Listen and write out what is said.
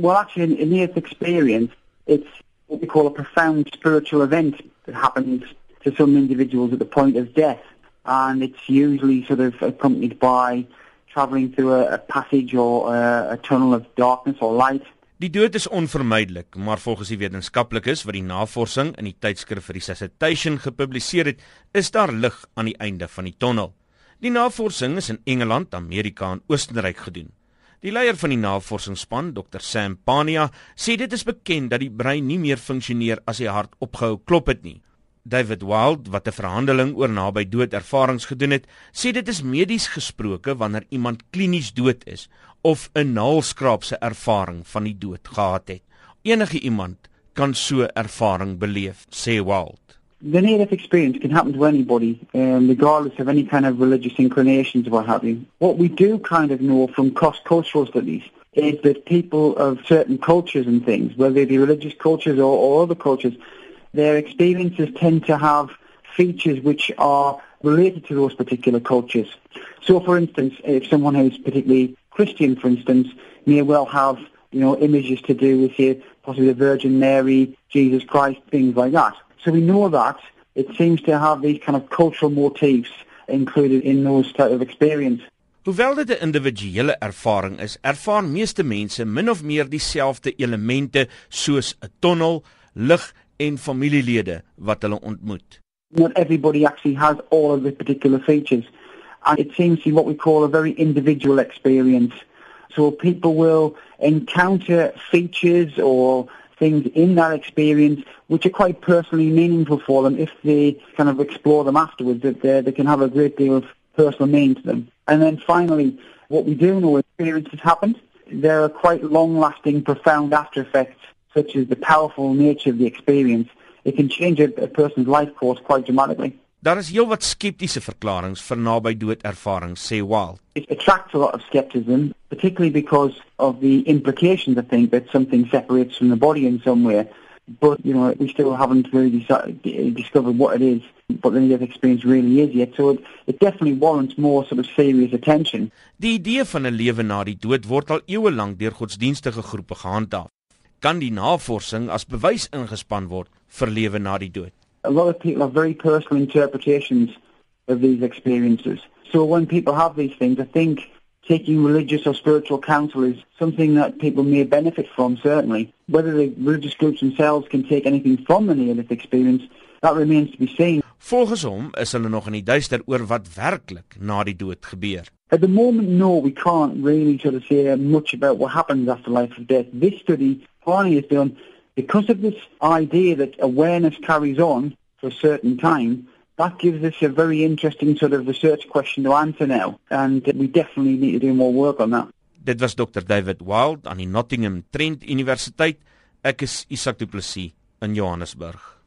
Well, actually, in near experience, it's what we call a profound spiritual event that happens to some individuals at the point of death. And it's usually sort of accompanied by traveling through a, a passage or a, a tunnel of darkness or light. Die dood is onvermydelik, maar volgens die wetenskaplikes wat die navorsing in die tydskrif Resuscitation gepubliseer het, is daar lig aan die einde van die tonnel. Die navorsing is in Engeland, Amerika en Oostenryk gedoen. Die leier van die navorsingsspan, Dr. Sam Pania, sê dit is bekend dat die brein nie meer funksioneer as die hart opgehou klop het nie. David Wild, wat 'n verhandeling oor naby dood ervarings gedoen het, sê dit is medies gesproke wanneer iemand klinies dood is of 'n naalskraapse ervaring van die dood gehad het. Enige iemand kan so ervaring beleef, sê Wild. The near-death experience can happen to anybody, um, regardless of any kind of religious inclinations or what have you. What we do kind of know from cross-cultural studies is that people of certain cultures and things, whether they be religious cultures or, or other cultures, their experiences tend to have features which are related to those particular cultures. So, for instance, if someone who's particularly Christian, for instance, may well have you know images to do with say, possibly the Virgin Mary, Jesus Christ, things like that. So we know that it seems to have these kind of cultural motifs included in those type of experience. Hoewel dit 'n individuele ervaring is, ervaar meeste mense min of meer dieselfde elemente soos 'n tonnel, lig en familielede wat hulle ontmoet. Not everybody actually has all of the particular features. And it seems to be what we call a very individual experience. So people will encounter features or things in that experience which are quite personally meaningful for them if they kind of explore them afterwards, that they can have a great deal of personal meaning to them. And then finally, what we do know is experiences happen. There are quite long-lasting, profound after effects such as the powerful nature of the experience, it can change a, a person's life course quite dramatically. Daar is heelwat skeptiese verklaringe vir naby dood ervarings, sê Walt. It attracts a lot of skepticism, particularly because of the implications I think that something separates from the body in some way. But, you know, we still haven't really discovered what it is, what the near experience really is yet. So it, it definitely warrants more sort of serious attention. Die idee van 'n lewe na die dood word al eeue lank deur godsdienstige groepe gehandhaaf kan die navorsing as bewys ingespan word vir lewe na die dood. A lot of people have very personal interpretations of these experiences. So when people have these things, I think taking religious or spiritual counsel is something that people may benefit from, certainly. Whether the religious groups themselves can take anything from the near-death experience, that remains to be seen. Volgens hom is hulle nog in die duister oor wat werklik na die dood gebeur. At the moment, no, we can't really sort of say much about what happens after life or death. This study Barney has done, because of this idea that awareness carries on for a certain time, that gives us a very interesting sort of research question to answer now, and we definitely need to do more work on that. Dit was Dr David Wild aan die Nottingham Trent Universiteit. Ek is Isak Du Plessis in Johannesburg.